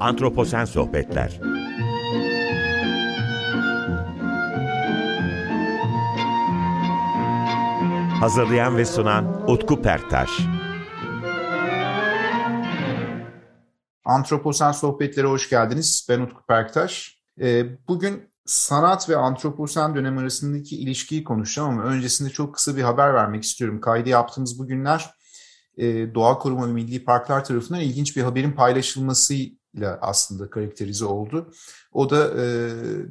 Antroposen Sohbetler Hazırlayan ve sunan Utku Perktaş Antroposen Sohbetlere hoş geldiniz. Ben Utku Perktaş. Ee, bugün sanat ve antroposen dönem arasındaki ilişkiyi konuşacağım ama öncesinde çok kısa bir haber vermek istiyorum. Kaydı yaptığımız bu günler e, Doğa Koruma ve Milli Parklar tarafından ilginç bir haberin paylaşılmasıyla aslında karakterize oldu. O da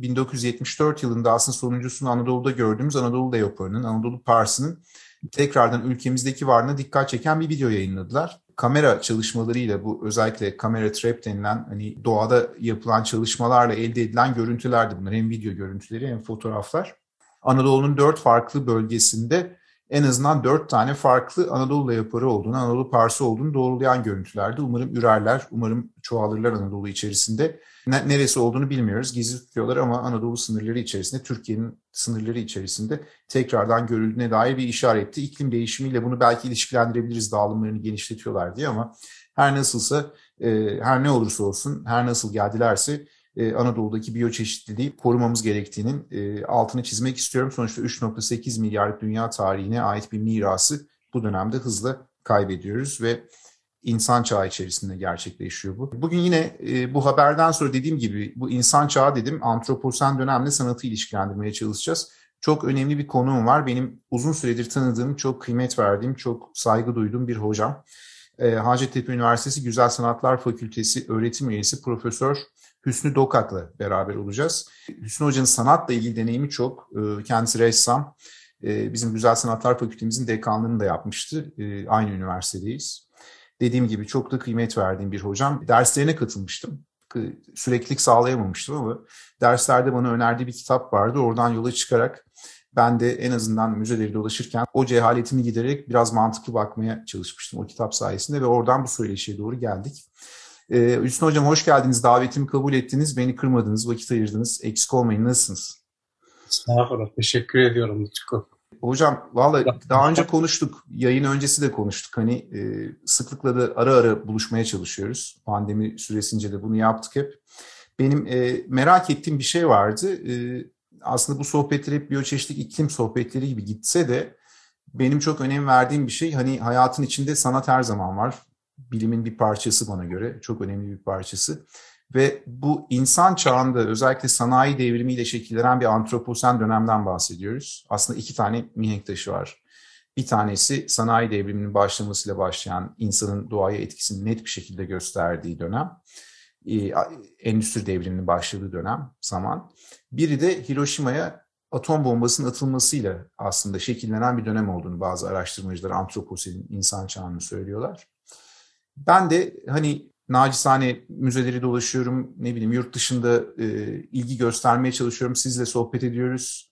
1974 yılında aslında sonuncusunu Anadolu'da gördüğümüz Anadolu Leoparı'nın, Anadolu Parsı'nın tekrardan ülkemizdeki varlığına dikkat çeken bir video yayınladılar. Kamera çalışmalarıyla bu özellikle kamera trap denilen hani doğada yapılan çalışmalarla elde edilen görüntülerdi bunlar. Hem video görüntüleri hem fotoğraflar. Anadolu'nun dört farklı bölgesinde en azından dört tane farklı Anadolu leoparı olduğunu, Anadolu parsı olduğunu doğrulayan görüntülerdi. Umarım ürerler, umarım çoğalırlar Anadolu içerisinde. Neresi olduğunu bilmiyoruz, gizli tutuyorlar ama Anadolu sınırları içerisinde, Türkiye'nin sınırları içerisinde tekrardan görüldüğüne dair bir işaretti. İklim değişimiyle bunu belki ilişkilendirebiliriz, dağılımlarını genişletiyorlar diye ama her nasılsa, her ne olursa olsun, her nasıl geldilerse e, Anadolu'daki biyoçeşitliliği korumamız gerektiğinin e, altını çizmek istiyorum. Sonuçta 3.8 milyarlık dünya tarihine ait bir mirası bu dönemde hızla kaybediyoruz ve insan çağı içerisinde gerçekleşiyor bu. Bugün yine e, bu haberden sonra dediğim gibi bu insan çağı dedim antroposen dönemle sanatı ilişkilendirmeye çalışacağız. Çok önemli bir konuğum var. Benim uzun süredir tanıdığım, çok kıymet verdiğim, çok saygı duyduğum bir hocam. Hacettepe Üniversitesi Güzel Sanatlar Fakültesi öğretim üyesi Profesör Hüsnü Dokak'la beraber olacağız. Hüsnü Hoca'nın sanatla ilgili deneyimi çok. Ee, kendisi ressam. Ee, bizim Güzel Sanatlar Fakültemizin dekanlığını da yapmıştı. Ee, aynı üniversitedeyiz. Dediğim gibi çok da kıymet verdiğim bir hocam. Derslerine katılmıştım. Süreklilik sağlayamamıştım ama derslerde bana önerdiği bir kitap vardı. Oradan yola çıkarak ben de en azından müzeleri dolaşırken o cehaletimi gidererek biraz mantıklı bakmaya çalışmıştım o kitap sayesinde ve oradan bu söyleşiye doğru geldik. Ee, Hüsnü Hocam hoş geldiniz. Davetimi kabul ettiniz. Beni kırmadınız, vakit ayırdınız. Eksik olmayın. Nasılsınız? Sağ olun. Teşekkür ediyorum Utku. Hocam valla daha önce konuştuk. Yayın öncesi de konuştuk. Hani e, sıklıkla da ara ara buluşmaya çalışıyoruz. Pandemi süresince de bunu yaptık hep. Benim e, merak ettiğim bir şey vardı. E, aslında bu sohbetler hep biyoçeşitlik iklim sohbetleri gibi gitse de benim çok önem verdiğim bir şey hani hayatın içinde sanat her zaman var bilimin bir parçası bana göre, çok önemli bir parçası. Ve bu insan çağında özellikle sanayi devrimiyle şekillenen bir antroposen dönemden bahsediyoruz. Aslında iki tane mihenk taşı var. Bir tanesi sanayi devriminin başlamasıyla başlayan insanın doğaya etkisini net bir şekilde gösterdiği dönem. Ee, endüstri devriminin başladığı dönem zaman. Biri de Hiroşima'ya atom bombasının atılmasıyla aslında şekillenen bir dönem olduğunu bazı araştırmacılar antroposenin insan çağını söylüyorlar. Ben de hani nacizane müzeleri dolaşıyorum, ne bileyim yurt dışında e, ilgi göstermeye çalışıyorum, sizle sohbet ediyoruz.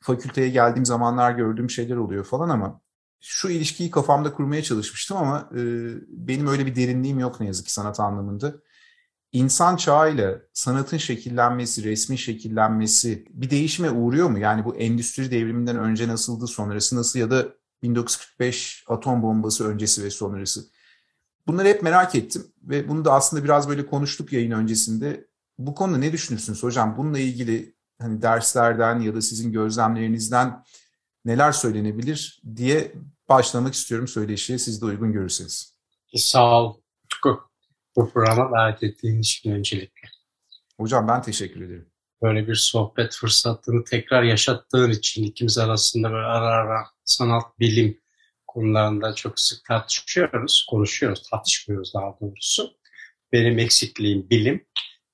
Fakülteye geldiğim zamanlar gördüğüm şeyler oluyor falan ama şu ilişkiyi kafamda kurmaya çalışmıştım ama e, benim öyle bir derinliğim yok ne yazık ki sanat anlamında. İnsan çağıyla sanatın şekillenmesi, resmin şekillenmesi bir değişime uğruyor mu? Yani bu endüstri devriminden önce nasıldı, sonrası nasıl ya da 1945 atom bombası öncesi ve sonrası. Bunları hep merak ettim ve bunu da aslında biraz böyle konuştuk yayın öncesinde. Bu konuda ne düşünürsünüz hocam? Bununla ilgili hani derslerden ya da sizin gözlemlerinizden neler söylenebilir diye başlamak istiyorum söyleşiye siz de uygun görürseniz. Sağ ol Bu programa davet ettiğin için öncelikle. Hocam ben teşekkür ederim. Böyle bir sohbet fırsatını tekrar yaşattığın için ikimiz arasında böyle ara ara sanat, bilim, konularında çok sık tartışıyoruz, konuşuyoruz, tartışmıyoruz daha doğrusu. Benim eksikliğim bilim,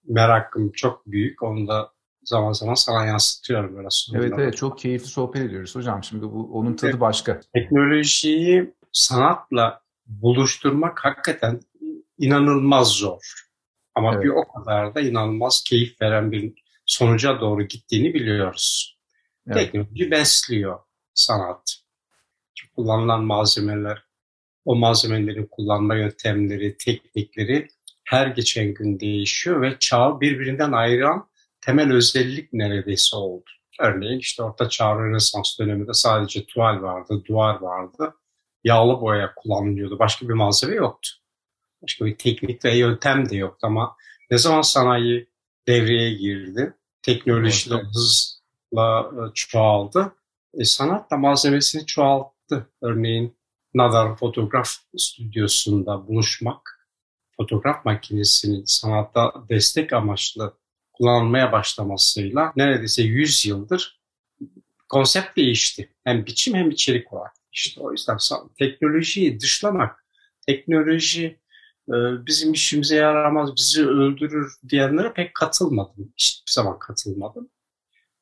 merakım çok büyük. Onu da zaman zaman sana yansıtıyorum böyle. Evet evet çok keyifli sohbet ediyoruz hocam. Şimdi bu onun tadı başka. Teknolojiyi sanatla buluşturmak hakikaten inanılmaz zor. Ama evet. bir o kadar da inanılmaz keyif veren bir sonuca doğru gittiğini biliyoruz. Evet. Teknoloji besliyor sanat kullanılan malzemeler, o malzemelerin kullanma yöntemleri, teknikleri her geçen gün değişiyor ve çağ birbirinden ayıran temel özellik neredeyse oldu. Örneğin işte Orta Çağ Rönesans döneminde sadece tuval vardı, duvar vardı. Yağlı boya kullanılıyordu. Başka bir malzeme yoktu. Başka bir teknik ve yöntem de yoktu ama Ne zaman sanayi devreye girdi, teknolojiyle evet. hızla e, çoğaldı. E, sanat da malzemesini çoğalttı. Örneğin Nadar Fotoğraf Stüdyosu'nda buluşmak, fotoğraf makinesinin sanatta destek amaçlı kullanılmaya başlamasıyla neredeyse 100 yıldır konsept değişti. Hem biçim hem içerik olarak. İşte o yüzden teknolojiyi dışlamak, teknoloji e, bizim işimize yaramaz, bizi öldürür diyenlere pek katılmadım. Hiçbir zaman katılmadım.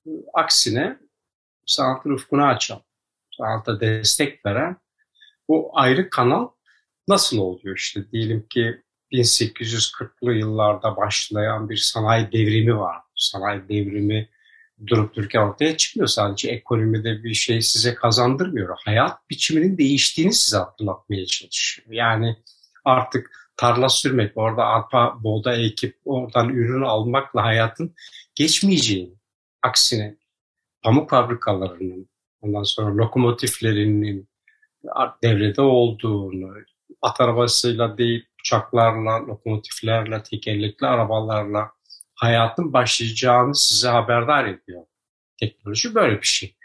E, aksine sanatın ufkunu açan, sanata destek veren bu ayrı kanal nasıl oluyor işte diyelim ki 1840'lı yıllarda başlayan bir sanayi devrimi var. Sanayi devrimi durup dururken ortaya çıkmıyor. Sadece ekonomide bir şey size kazandırmıyor. Hayat biçiminin değiştiğini size hatırlatmaya çalışıyor. Yani artık tarla sürmek, orada arpa, buğday ekip oradan ürün almakla hayatın geçmeyeceğini, aksine pamuk fabrikalarının, ondan sonra lokomotiflerinin devrede olduğunu, at arabasıyla değil uçaklarla, lokomotiflerle, tekerlekli arabalarla hayatın başlayacağını size haberdar ediyor. Teknoloji böyle bir şey.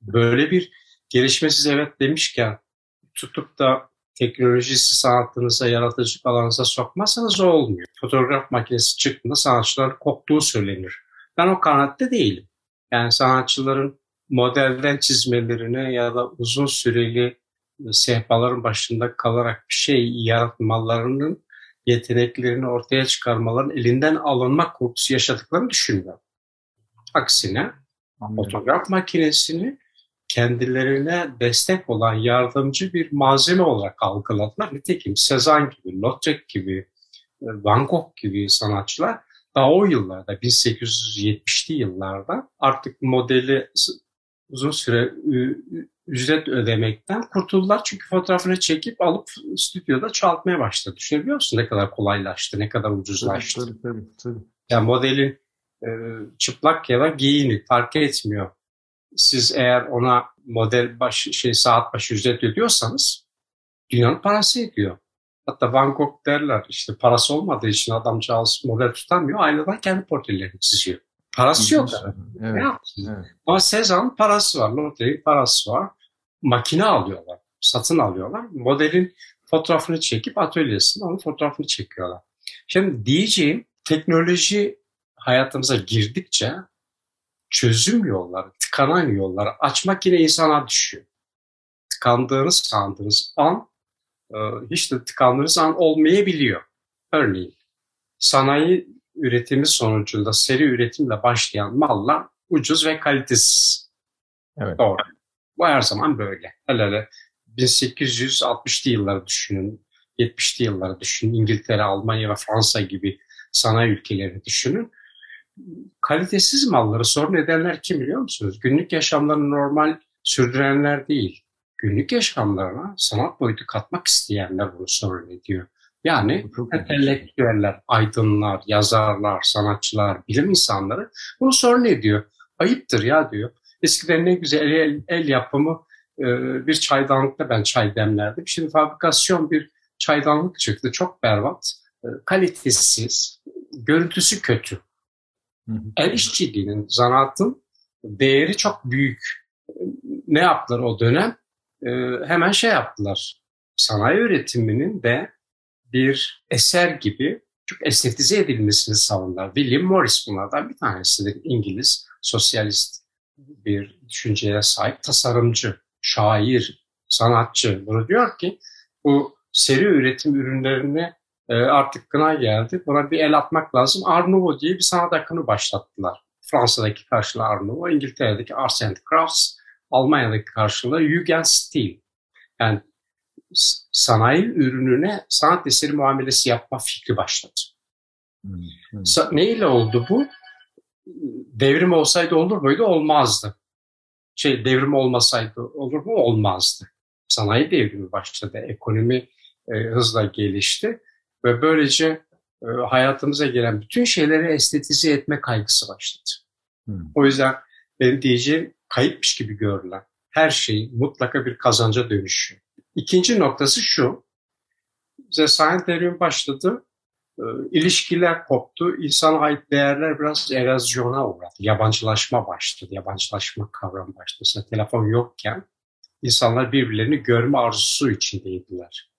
Böyle bir gelişmesiz evet demişken tutup da teknolojisi sanatınıza, yaratıcılık alanınıza sokmazsanız olmuyor. Fotoğraf makinesi çıktığında sanatçıların koptuğu söylenir. Ben o kanatte değilim. Yani sanatçıların modelden çizmelerine ya da uzun süreli sehpaların başında kalarak bir şey yaratmalarının yeteneklerini ortaya çıkarmaların elinden alınmak korkusu yaşadıklarını düşünmüyorum. Aksine Anladım. fotoğraf makinesini kendilerine destek olan yardımcı bir malzeme olarak algıladılar. Nitekim Cezanne gibi, Lautrec gibi, e, Van Gogh gibi sanatçılar daha o yıllarda, 1870'li yıllarda artık modeli uzun süre ücret ödemekten kurtuldular. Çünkü fotoğrafını çekip alıp stüdyoda çoğaltmaya başladı. Düşünebiliyor musun ne kadar kolaylaştı, ne kadar ucuzlaştı. Tabii, tabii, tabii. Yani modelin e, çıplak ya da giyini fark etmiyor. Siz eğer ona model baş, şey saat başı ücret ödüyorsanız dünyanın parası ediyor. Hatta Van Gogh derler işte parası olmadığı için adamcağız model tutamıyor. Aynadan kendi portrelerini çiziyor. Parası yok. Evet, ne yapsın? Evet. Ama Sezan'ın parası var. Lottery'in parası var. Makine alıyorlar. Satın alıyorlar. Modelin fotoğrafını çekip atölyesinde onun fotoğrafını çekiyorlar. Şimdi diyeceğim teknoloji hayatımıza girdikçe çözüm yolları, tıkanan yolları açmak yine insana düşüyor. Tıkandığınız sandığınız an e, hiç de tıkandığınız an olmayabiliyor. Örneğin sanayi üretimi sonucunda seri üretimle başlayan mallar ucuz ve kalitesiz. Evet. Doğru. Bu her zaman böyle. Hele hele 1860'lı yılları düşünün, 70'li yılları düşünün, İngiltere, Almanya ve Fransa gibi sanayi ülkeleri düşünün. Kalitesiz malları sorun edenler kim biliyor musunuz? Günlük yaşamlarını normal sürdürenler değil. Günlük yaşamlarına sanat boyutu katmak isteyenler bunu sorun ediyor. Yani entelektüeller, aydınlar, yazarlar, sanatçılar, bilim insanları bunu sorun ediyor. Ayıptır ya diyor. Eskiden ne güzel el, el yapımı e, bir çaydanlıkta ben çay demlerdim. Şimdi fabrikasyon bir çaydanlık çıktı. Çok berbat, e, kalitesiz, görüntüsü kötü. El işçiliğinin, zanaatın değeri çok büyük. Ne yaptılar o dönem? E, hemen şey yaptılar. Sanayi üretiminin de bir eser gibi çok estetize edilmesini savunlar. William Morris bunlardan bir tanesidir. İngiliz, sosyalist bir düşünceye sahip tasarımcı, şair, sanatçı. Bunu diyor ki bu seri üretim ürünlerini e, artık kına geldi. Buna bir el atmak lazım. Nouveau diye bir sanat akını başlattılar. Fransa'daki karşılığı Nouveau, İngiltere'deki Arts and Crafts, Almanya'daki karşılığı Jugendstil. Yani sanayi ürününe sanat eseri muamelesi yapma fikri başladı. Hmm, hmm. Neyle oldu bu? Devrim olsaydı olur muydu? Olmazdı. Şey devrim olmasaydı olur mu? Olmazdı. Sanayi devrimi başladı. Ekonomi e, hızla gelişti ve böylece e, hayatımıza gelen bütün şeyleri estetize etme kaygısı başladı. Hmm. O yüzden benim diyeceğim kayıpmış gibi görülen her şey mutlaka bir kazanca dönüşüyor. İkinci noktası şu. Bize Science Devrim başladı. e, ilişkiler koptu. İnsana ait değerler biraz erozyona uğradı. Yabancılaşma başladı. Yabancılaşma kavramı başladı. Mesela telefon yokken insanlar birbirlerini görme arzusu içindeydiler.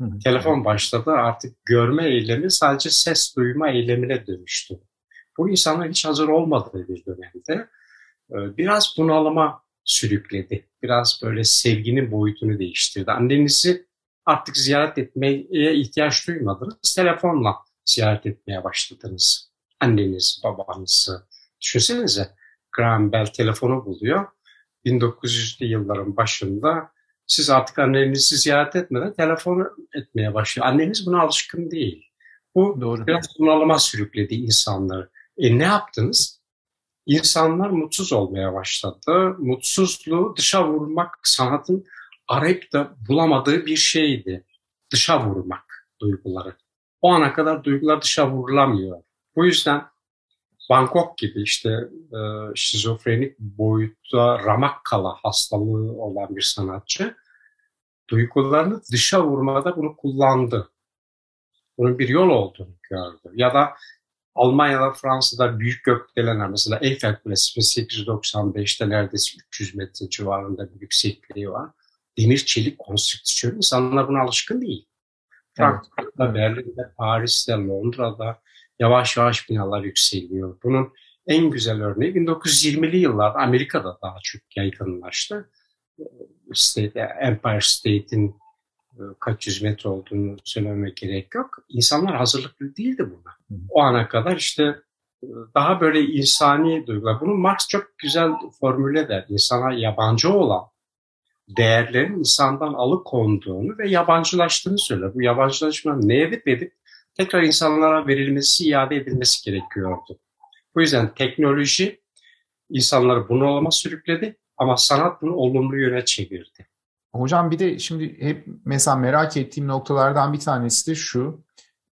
Hı hı. Telefon başladı artık görme eylemi sadece ses duyma eylemine dönüştü. Bu insanlar hiç hazır olmadığı bir dönemde e, biraz bunalıma sürükledi. Biraz böyle sevginin boyutunu değiştirdi. Annenizi artık ziyaret etmeye ihtiyaç duymadınız. Telefonla ziyaret etmeye başladınız. Anneniz, babanızı. Düşünsenize Graham Bell telefonu buluyor. 1900'lü yılların başında siz artık annenizi ziyaret etmeden telefon etmeye başlıyor. Anneniz buna alışkın değil. Bu Doğru. biraz bunalıma sürükledi insanları. E ne yaptınız? İnsanlar mutsuz olmaya başladı. Mutsuzluğu dışa vurmak sanatın arayıp da bulamadığı bir şeydi. Dışa vurmak duyguları. O ana kadar duygular dışa vurulamıyor. Bu yüzden Bangkok gibi işte e, şizofrenik boyutta Ramakkala hastalığı olan bir sanatçı duygularını dışa vurmada bunu kullandı. Bunun bir yol olduğunu gördü. Ya da Almanya'da, Fransa'da büyük gökdelenler mesela Eiffel Kulesi 1895'te neredeyse 300 metre civarında bir yüksekliği var. Demir çelik konstrüksiyon insanlar buna alışkın değil. Frankfurt'ta, evet. Berlin'de, Paris'te, Londra'da yavaş yavaş binalar yükseliyor. Bunun en güzel örneği 1920'li yıllarda Amerika'da daha çok yaygınlaştı. State, Empire State'in kaç yüz metre olduğunu söylememe gerek yok. İnsanlar hazırlıklı değildi buna. O ana kadar işte e, daha böyle insani duygular. Bunu Marx çok güzel formüle eder. İnsana yabancı olan değerlerin insandan alıkonduğunu ve yabancılaştığını söyler. Bu yabancılaşmanın neye edip tekrar insanlara verilmesi, iade edilmesi gerekiyordu. Bu yüzden teknoloji insanları bunalıma sürükledi ama sanat bunu olumlu yöne çevirdi. Hocam bir de şimdi hep mesela merak ettiğim noktalardan bir tanesi de şu.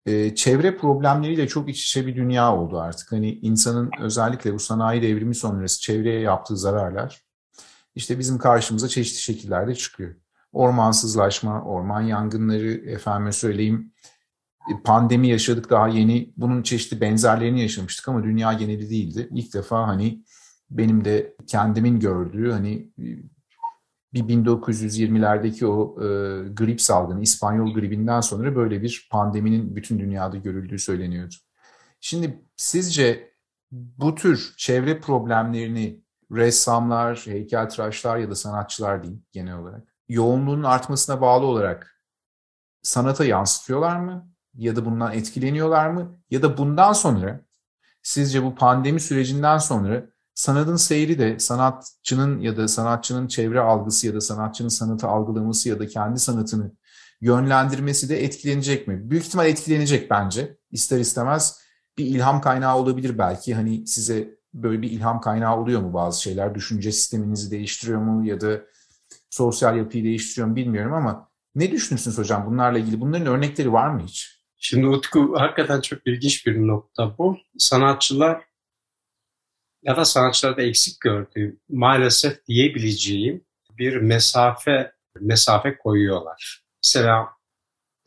E, çevre problemleriyle çok iç içe bir dünya oldu artık. Hani insanın özellikle bu sanayi devrimi sonrası çevreye yaptığı zararlar işte bizim karşımıza çeşitli şekillerde çıkıyor. Ormansızlaşma, orman yangınları, efendime söyleyeyim pandemi yaşadık daha yeni. Bunun çeşitli benzerlerini yaşamıştık ama dünya geneli değildi. İlk defa hani benim de kendimin gördüğü hani bir 1920'lerdeki o e, grip salgını, İspanyol gribinden sonra böyle bir pandeminin bütün dünyada görüldüğü söyleniyordu. Şimdi sizce bu tür çevre problemlerini ressamlar, heykeltıraşlar ya da sanatçılar diyeyim genel olarak yoğunluğun artmasına bağlı olarak sanata yansıtıyorlar mı? Ya da bundan etkileniyorlar mı? Ya da bundan sonra sizce bu pandemi sürecinden sonra sanatın seyri de sanatçının ya da sanatçının çevre algısı ya da sanatçının sanatı algılaması ya da kendi sanatını yönlendirmesi de etkilenecek mi? Büyük ihtimal etkilenecek bence. İster istemez bir ilham kaynağı olabilir belki. Hani size böyle bir ilham kaynağı oluyor mu bazı şeyler? Düşünce sisteminizi değiştiriyor mu ya da sosyal yapıyı değiştiriyor mu bilmiyorum ama ne düşünürsünüz hocam bunlarla ilgili? Bunların örnekleri var mı hiç? Şimdi Utku hakikaten çok ilginç bir nokta bu. Sanatçılar ya da sanatçılarda eksik gördüğüm maalesef diyebileceğim bir mesafe mesafe koyuyorlar. Mesela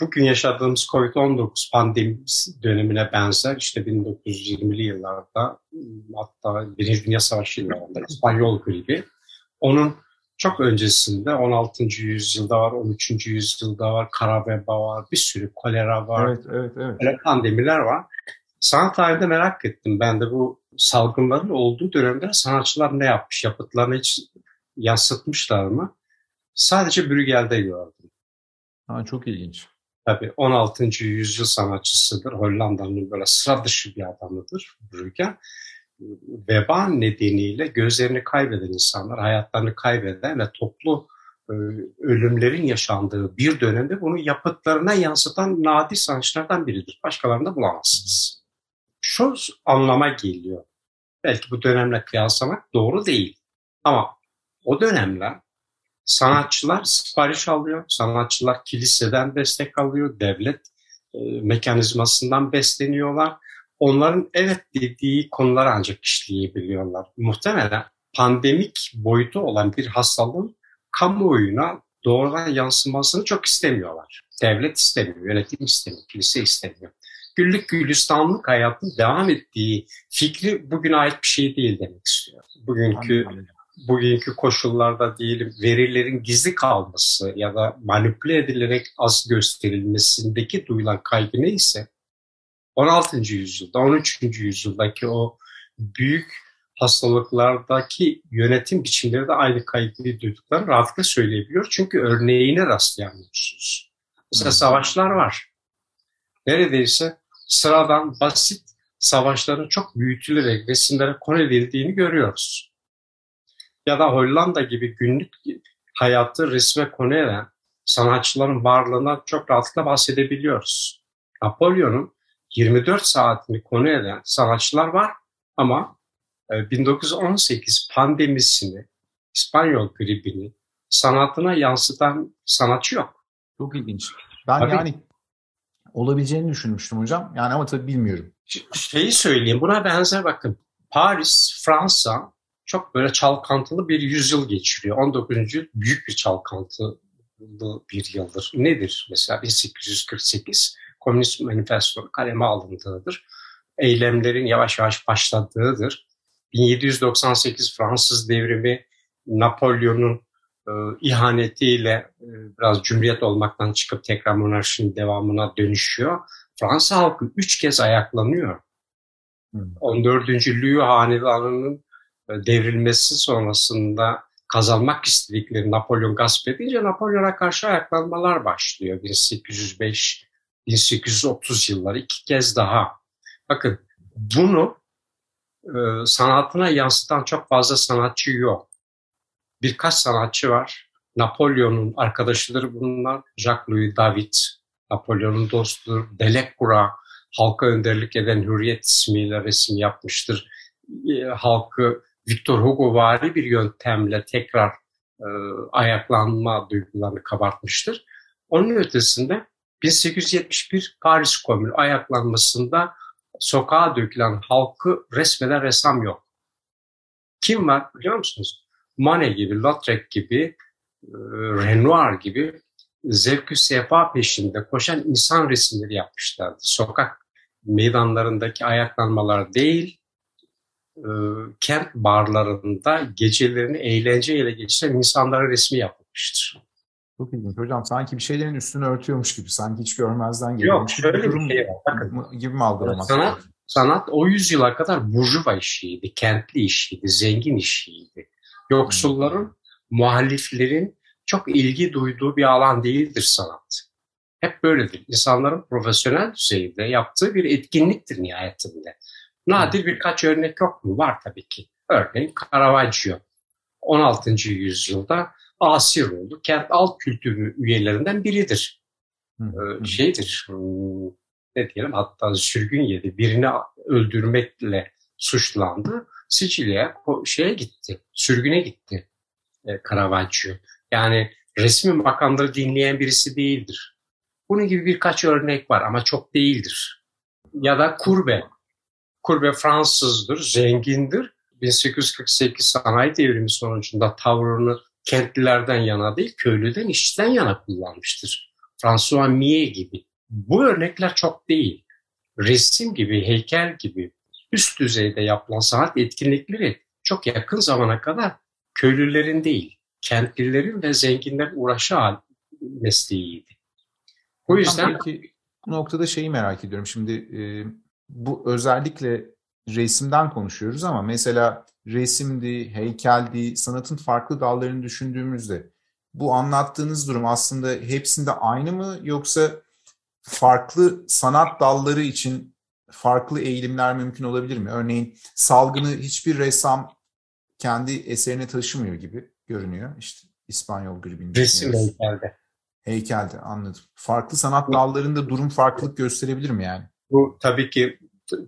bugün yaşadığımız COVID-19 pandemi dönemine benzer işte 1920'li yıllarda hatta Birinci Dünya Savaşı yıllarında İspanyol gribi onun çok öncesinde 16. yüzyılda var, 13. yüzyılda var, kara veba var, bir sürü kolera var. Evet, evet, evet. Böyle pandemiler var. Sanat tarihinde merak ettim. Ben de bu salgınların olduğu dönemde sanatçılar ne yapmış? Yapıtlarını hiç yansıtmışlar mı? Sadece Brügel'de gördüm. Ha, çok ilginç. Tabii 16. yüzyıl sanatçısıdır. Hollanda'nın böyle sıra dışı bir adamıdır Brügel. Veba nedeniyle gözlerini kaybeden insanlar, hayatlarını kaybeden ve toplu e, ölümlerin yaşandığı bir dönemde bunu yapıtlarına yansıtan nadir sanatçılardan biridir. Başkalarında bulamazsınız. Şu anlama geliyor. Belki bu dönemle kıyaslamak doğru değil. Ama o dönemler sanatçılar sipariş alıyor. Sanatçılar kiliseden destek alıyor. Devlet e, mekanizmasından besleniyorlar. Onların evet dediği konuları ancak işleyebiliyorlar. Muhtemelen pandemik boyutu olan bir hastalığın kamuoyuna doğrudan yansımasını çok istemiyorlar. Devlet istemiyor, yönetim istemiyor, kilise istemiyor. Güllük gülistanlık hayatın devam ettiği fikri bugüne ait bir şey değil demek istiyor. Bugünkü bugünkü koşullarda diyelim verilerin gizli kalması ya da manipüle edilerek az gösterilmesindeki duyulan kaygı neyse 16. yüzyılda, 13. yüzyıldaki o büyük hastalıklardaki yönetim biçimleri de aynı kaygıyı duyduklarını rahatlıkla söyleyebiliyor. Çünkü örneğine rastlayamıyorsunuz. Mesela savaşlar var. Neredeyse sıradan basit savaşların çok büyütülerek resimlere konu edildiğini görüyoruz. Ya da Hollanda gibi günlük hayatı resme konu eden sanatçıların varlığına çok rahatlıkla bahsedebiliyoruz. Napolyon'un 24 saatini konu eden sanatçılar var ama 1918 e, pandemisini, İspanyol gribini sanatına yansıtan sanatçı yok. Çok ilginç. Ben tabii, yani olabileceğini düşünmüştüm hocam. Yani ama tabii bilmiyorum. Şeyi söyleyeyim. Buna benzer bakın. Paris, Fransa çok böyle çalkantılı bir yüzyıl geçiriyor. 19. yüzyıl büyük bir çalkantılı bir yıldır. Nedir? Mesela 1848 Komünist Manifesto kaleme alındığıdır. Eylemlerin yavaş yavaş başladığıdır. 1798 Fransız devrimi Napolyon'un e, ihanetiyle e, biraz cumhuriyet olmaktan çıkıp tekrar monarşinin devamına dönüşüyor. Fransa halkı üç kez ayaklanıyor. Hmm. 14. Louis Hanedanı'nın e, devrilmesi sonrasında kazanmak istedikleri Napolyon gasp edince Napolyon'a karşı ayaklanmalar başlıyor 1805 1830 yılları iki kez daha. Bakın bunu e, sanatına yansıtan çok fazla sanatçı yok. Birkaç sanatçı var. Napolyon'un arkadaşıdır bunlar. Jacques-Louis David, Napolyon'un dostudur. Delacroix, halka önderlik eden Hürriyet ismiyle resim yapmıştır. E, halkı Victor Hugo vari bir yöntemle tekrar e, ayaklanma duygularını kabartmıştır. Onun ötesinde 1871 Paris Komünü ayaklanmasında sokağa dökülen halkı resmeden ressam yok. Kim var biliyor musunuz? Manet gibi, Lautrec gibi, e, Renoir gibi zevkü sefa peşinde koşan insan resimleri yapmışlardı. Sokak meydanlarındaki ayaklanmalar değil, e, kent barlarında gecelerini eğlenceyle geçiren insanların resmi yapılmıştır. Çok ilginç. Hocam sanki bir şeylerin üstünü örtüyormuş gibi. Sanki hiç görmezden geliyor. Yok şöyle bir şey var. Bakın, gibi mi algılamak? Sanat, sanat o yüzyıla kadar burjuva işiydi, kentli işiydi, zengin işiydi. Yoksulların, muhaliflerin çok ilgi duyduğu bir alan değildir sanat. Hep böyledir. İnsanların profesyonel düzeyde yaptığı bir etkinliktir nihayetinde. Nadir birkaç örnek yok mu? Var tabii ki. Örneğin Caravaggio. 16. yüzyılda asir oldu. Kent alt kültürü üyelerinden biridir. Ee, şeydir, hmm, ne diyelim hatta sürgün yedi. Birini öldürmekle suçlandı. Sicilya'ya şeye gitti, sürgüne gitti e, Caravaggio. Yani resmi makamları dinleyen birisi değildir. Bunun gibi birkaç örnek var ama çok değildir. Ya da Kurbe. Kurbe Fransızdır, zengindir. 1848 sanayi devrimi sonucunda tavrını kentlilerden yana değil, köylüden, işçiden yana kullanmıştır. François Millet gibi. Bu örnekler çok değil. Resim gibi, heykel gibi üst düzeyde yapılan sanat etkinlikleri çok yakın zamana kadar köylülerin değil, kentlilerin ve zenginlerin uğraşı mesleğiydi. O yüzden... Peki, bu noktada şeyi merak ediyorum. Şimdi e, bu özellikle resimden konuşuyoruz ama mesela resimdi, heykeldi, sanatın farklı dallarını düşündüğümüzde bu anlattığınız durum aslında hepsinde aynı mı yoksa farklı sanat dalları için farklı eğilimler mümkün olabilir mi? Örneğin salgını hiçbir ressam kendi eserine taşımıyor gibi görünüyor. İşte İspanyol gribinde. Resim heykelde. Heykelde anladım. Farklı sanat dallarında durum farklılık gösterebilir mi yani? Bu tabii ki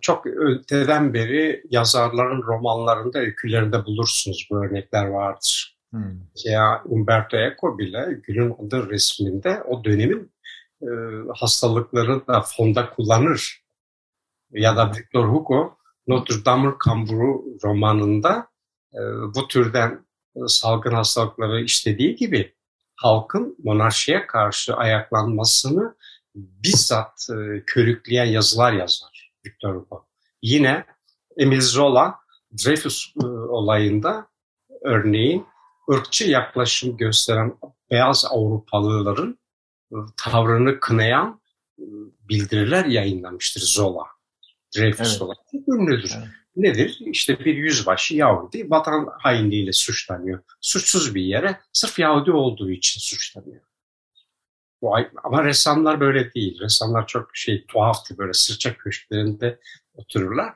çok öteden beri yazarların romanlarında, öykülerinde bulursunuz bu örnekler vardır. Hmm. Ya Umberto Eco bile Gül'ün adı resminde o dönemin e, hastalıkları da fonda kullanır. Ya da Victor Hugo Notre Dame Kamburu romanında e, bu türden e, salgın hastalıkları işlediği gibi halkın monarşiye karşı ayaklanmasını bizzat e, körükleyen yazılar yazar Victor Hugo. Yine Emil Zola Dreyfus e, olayında örneğin ırkçı yaklaşım gösteren beyaz Avrupalıların tavrını kınayan bildiriler yayınlamıştır Zola. Dreyfus evet. olayı ünlüdür. Evet. Nedir? İşte bir yüzbaşı Yahudi vatan hainliğiyle suçlanıyor. Suçsuz bir yere sırf Yahudi olduğu için suçlanıyor. Bu, ama ressamlar böyle değil. Ressamlar çok şey tuhaftı böyle sırça köşklerinde otururlar.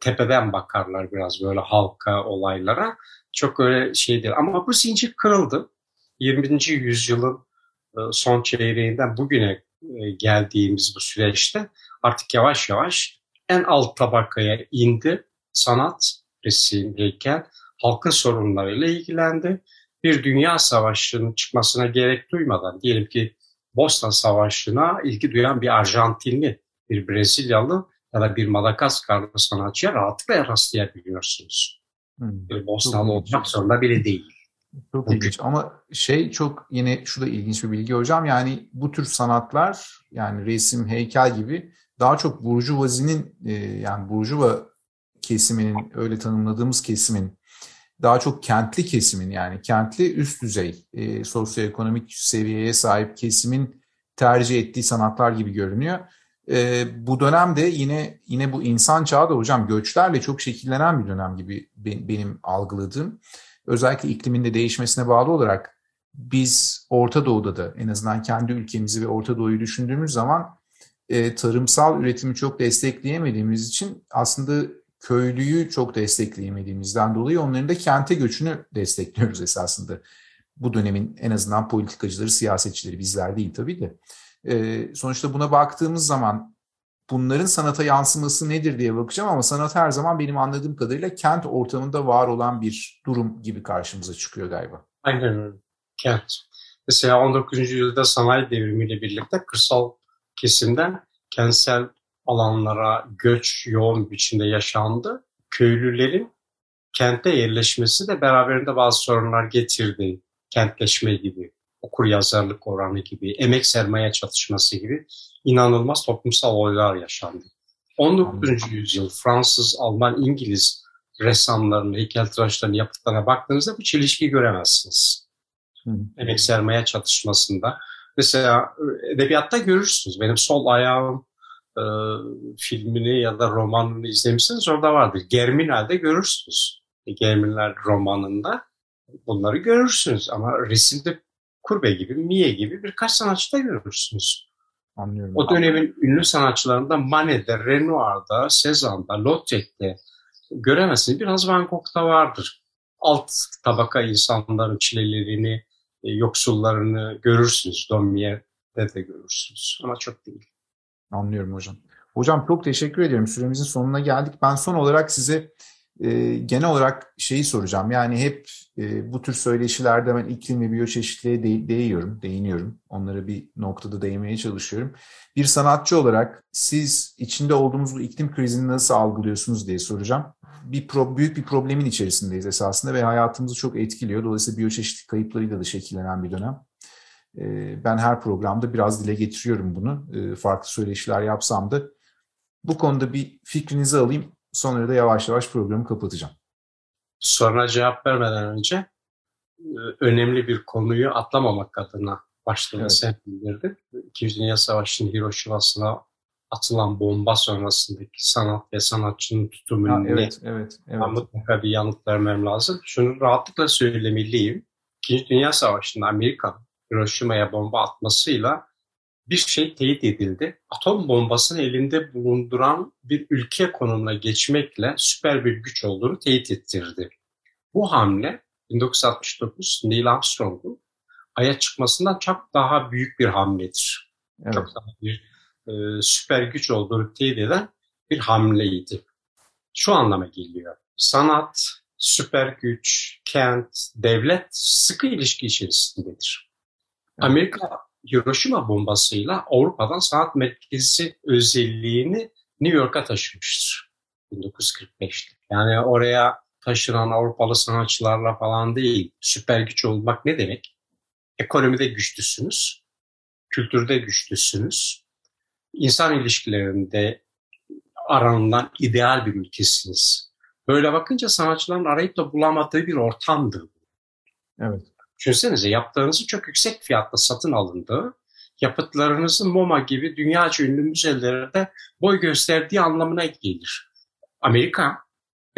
Tepeden bakarlar biraz böyle halka olaylara. Çok öyle şeydir. Ama bu zincir kırıldı. 20. yüzyılın e, son çeyreğinden bugüne e, geldiğimiz bu süreçte artık yavaş yavaş en alt tabakaya indi. Sanat, resim, heykel, halkın sorunlarıyla ilgilendi. Bir dünya savaşının çıkmasına gerek duymadan diyelim ki Bosna Savaşı'na ilgi duyan bir Arjantinli, bir Brezilyalı ya da bir Madagaskarlı sanatçıya rahatlıkla rastlayabiliyorsunuz. Hmm. Bir Bosnalı olmak zorunda bile değil. Çok Bugün. ilginç ama şey çok yine şu da ilginç bir bilgi hocam yani bu tür sanatlar yani resim, heykel gibi daha çok burjuvazinin e, yani burjuva kesiminin öyle tanımladığımız kesimin daha çok kentli kesimin yani kentli üst düzey e, sosyoekonomik seviyeye sahip kesimin tercih ettiği sanatlar gibi görünüyor. E, bu dönemde yine yine bu insan çağı da hocam göçlerle çok şekillenen bir dönem gibi benim algıladığım. Özellikle iklimin de değişmesine bağlı olarak biz Orta Doğu'da da en azından kendi ülkemizi ve Orta Doğu'yu düşündüğümüz zaman e, tarımsal üretimi çok destekleyemediğimiz için aslında köylüyü çok destekleyemediğimizden dolayı onların da kente göçünü destekliyoruz esasında. Bu dönemin en azından politikacıları, siyasetçileri bizler değil tabii de. Ee, sonuçta buna baktığımız zaman bunların sanata yansıması nedir diye bakacağım ama sanat her zaman benim anladığım kadarıyla kent ortamında var olan bir durum gibi karşımıza çıkıyor galiba. Aynen öyle. Kent. Mesela 19. yüzyılda sanayi devrimiyle birlikte kırsal kesimden kentsel alanlara göç yoğun biçimde yaşandı. Köylülerin kente yerleşmesi de beraberinde bazı sorunlar getirdi. Kentleşme gibi, okur yazarlık oranı gibi, emek sermaye çatışması gibi inanılmaz toplumsal olaylar yaşandı. 19. yüzyıl Fransız, Alman, İngiliz ressamların, heykeltıraşların yapıtlarına baktığınızda bu çelişki göremezsiniz. Hı. Emek sermaye çatışmasında. Mesela edebiyatta görürsünüz. Benim sol ayağım e, filmini ya da romanını izlemişsiniz orada vardır. Germinal'de görürsünüz. E, Germinal romanında bunları görürsünüz ama resimde Kurbe gibi, Mie gibi birkaç sanatçıda görürsünüz. Anlıyorum. O dönemin ünlü sanatçılarında Manet'te, Renoir'da, Cézanne'da, Lautrec'te göremezsiniz. Biraz Van Gogh'ta vardır. Alt tabaka insanların çilelerini, e, yoksullarını görürsünüz. Domier'de de görürsünüz ama çok değil. Anlıyorum hocam. Hocam çok teşekkür ediyorum. Süremizin sonuna geldik. Ben son olarak size e, genel olarak şeyi soracağım. Yani hep e, bu tür söyleşilerde ben iklim ve biyoçeşitliğe de, değiyorum, değiniyorum. Onlara bir noktada değinmeye çalışıyorum. Bir sanatçı olarak siz içinde olduğumuz bu iklim krizini nasıl algılıyorsunuz diye soracağım. Bir pro, büyük bir problemin içerisindeyiz esasında ve hayatımızı çok etkiliyor. Dolayısıyla biyoçeşitlik kayıplarıyla da şekillenen bir dönem. Ee, ben her programda biraz dile getiriyorum bunu. Ee, farklı söyleşiler yapsam da. Bu konuda bir fikrinizi alayım. Sonra da yavaş yavaş programı kapatacağım. Soruna cevap vermeden önce e, önemli bir konuyu atlamamak adına başlığını evet. sen bildirdin. İkinci Dünya Savaşı'nın Hiroşima'sına atılan bomba sonrasındaki sanat ve sanatçının tutumunu evet, evet, evet. mutlaka bir yanıt vermem lazım. Şunu rahatlıkla söylemeliyim. İkinci Dünya Savaşı'nda Amerika'nın Hiroşima'ya bomba atmasıyla bir şey teyit edildi. Atom bombasını elinde bulunduran bir ülke konumuna geçmekle süper bir güç olduğunu teyit ettirdi. Bu hamle 1969 Neil Armstrong'un Ay'a çıkmasından çok daha büyük bir hamledir. Evet. Çok daha bir e, süper güç olduğunu teyit eden bir hamleydi. Şu anlama geliyor. Sanat, süper güç, kent, devlet sıkı ilişki içerisindedir. Amerika Hiroşima bombasıyla Avrupa'dan sanat merkezi özelliğini New York'a taşımıştır 1945'te. Yani oraya taşınan Avrupalı sanatçılarla falan değil. Süper güç olmak ne demek? Ekonomide güçlüsünüz, kültürde güçlüsünüz, insan ilişkilerinde aranılan ideal bir ülkesiniz. Böyle bakınca sanatçıların arayıp da bulamadığı bir ortamdı. Evet. Düşünsenize yaptığınızı çok yüksek fiyatla satın alındı. Yapıtlarınızın MoMA gibi dünya ünlü müzelerde boy gösterdiği anlamına gelir. Amerika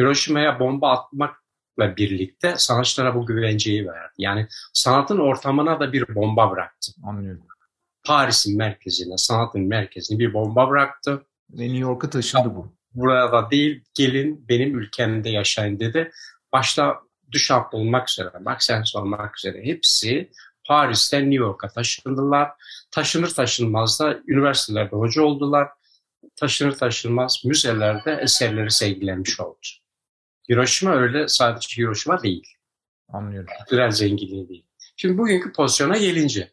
Hiroşima'ya bomba atmakla birlikte sanatçılara bu güvenceyi verdi. Yani sanatın ortamına da bir bomba bıraktı. Anlıyorum. Paris'in merkezine, sanatın merkezine bir bomba bıraktı. Ve New York'a taşındı bu. Burada değil, gelin benim ülkemde yaşayın dedi. Başta Duchamp olmak üzere, Maxence olmak üzere hepsi Paris'ten New York'a taşındılar. Taşınır taşınmaz da üniversitelerde hoca oldular. Taşınır taşınmaz müzelerde eserleri sergilenmiş oldu. Hiroşima öyle sadece Hiroşima değil. Anlıyorum. Kültürel zenginliği değil. Şimdi bugünkü pozisyona gelince.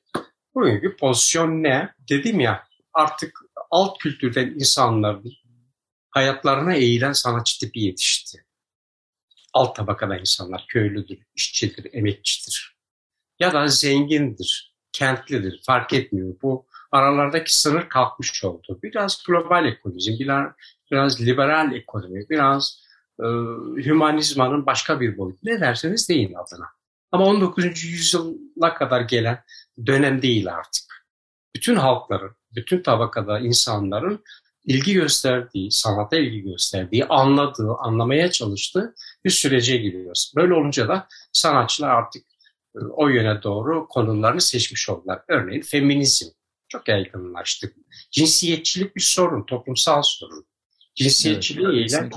Bugünkü pozisyon ne? Dedim ya artık alt kültürden insanların hayatlarına eğilen sanatçı tipi yetişti. Alt tabakada insanlar köylüdür, işçidir, emekçidir. Ya da zengindir, kentlidir, fark etmiyor. Bu aralardaki sınır kalkmış oldu. Biraz global ekonomi, biraz, biraz liberal ekonomi, biraz e, hümanizmanın başka bir boyutu. Ne derseniz deyin adına. Ama 19. yüzyıla kadar gelen dönem değil artık. Bütün halkların, bütün tabakada insanların ilgi gösterdiği, sanata ilgi gösterdiği, anladığı, anlamaya çalıştığı bir sürece giriyoruz. Böyle olunca da sanatçılar artık e, o yöne doğru konularını seçmiş oldular. Örneğin feminizm çok yaygınlaştı. Cinsiyetçilik bir sorun, toplumsal sorun. Cinsiyetçiliği ile evet.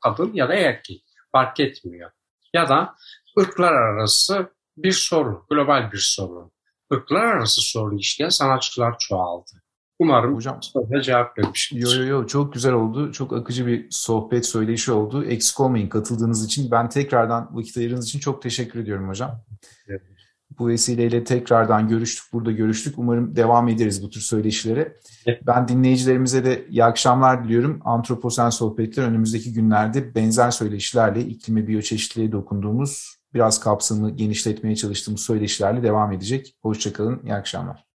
kadın ya da erkek fark etmiyor. Ya da ırklar arası bir sorun, global bir sorun. Irklar arası sorun işleyen sanatçılar çoğaldı. Umarım Hocam, soruya cevap vermişim. Yo yo yo çok güzel oldu. Çok akıcı bir sohbet söyleşi oldu. Eksik olmayın katıldığınız için. Ben tekrardan vakit ayırdığınız için çok teşekkür ediyorum hocam. Evet. Bu vesileyle tekrardan görüştük, burada görüştük. Umarım devam ederiz bu tür söyleşilere. Evet. Ben dinleyicilerimize de iyi akşamlar diliyorum. Antroposen Sohbetler önümüzdeki günlerde benzer söyleşilerle iklime biyoçeşitliliğe dokunduğumuz, biraz kapsamı genişletmeye çalıştığımız söyleşilerle devam edecek. Hoşçakalın, iyi akşamlar.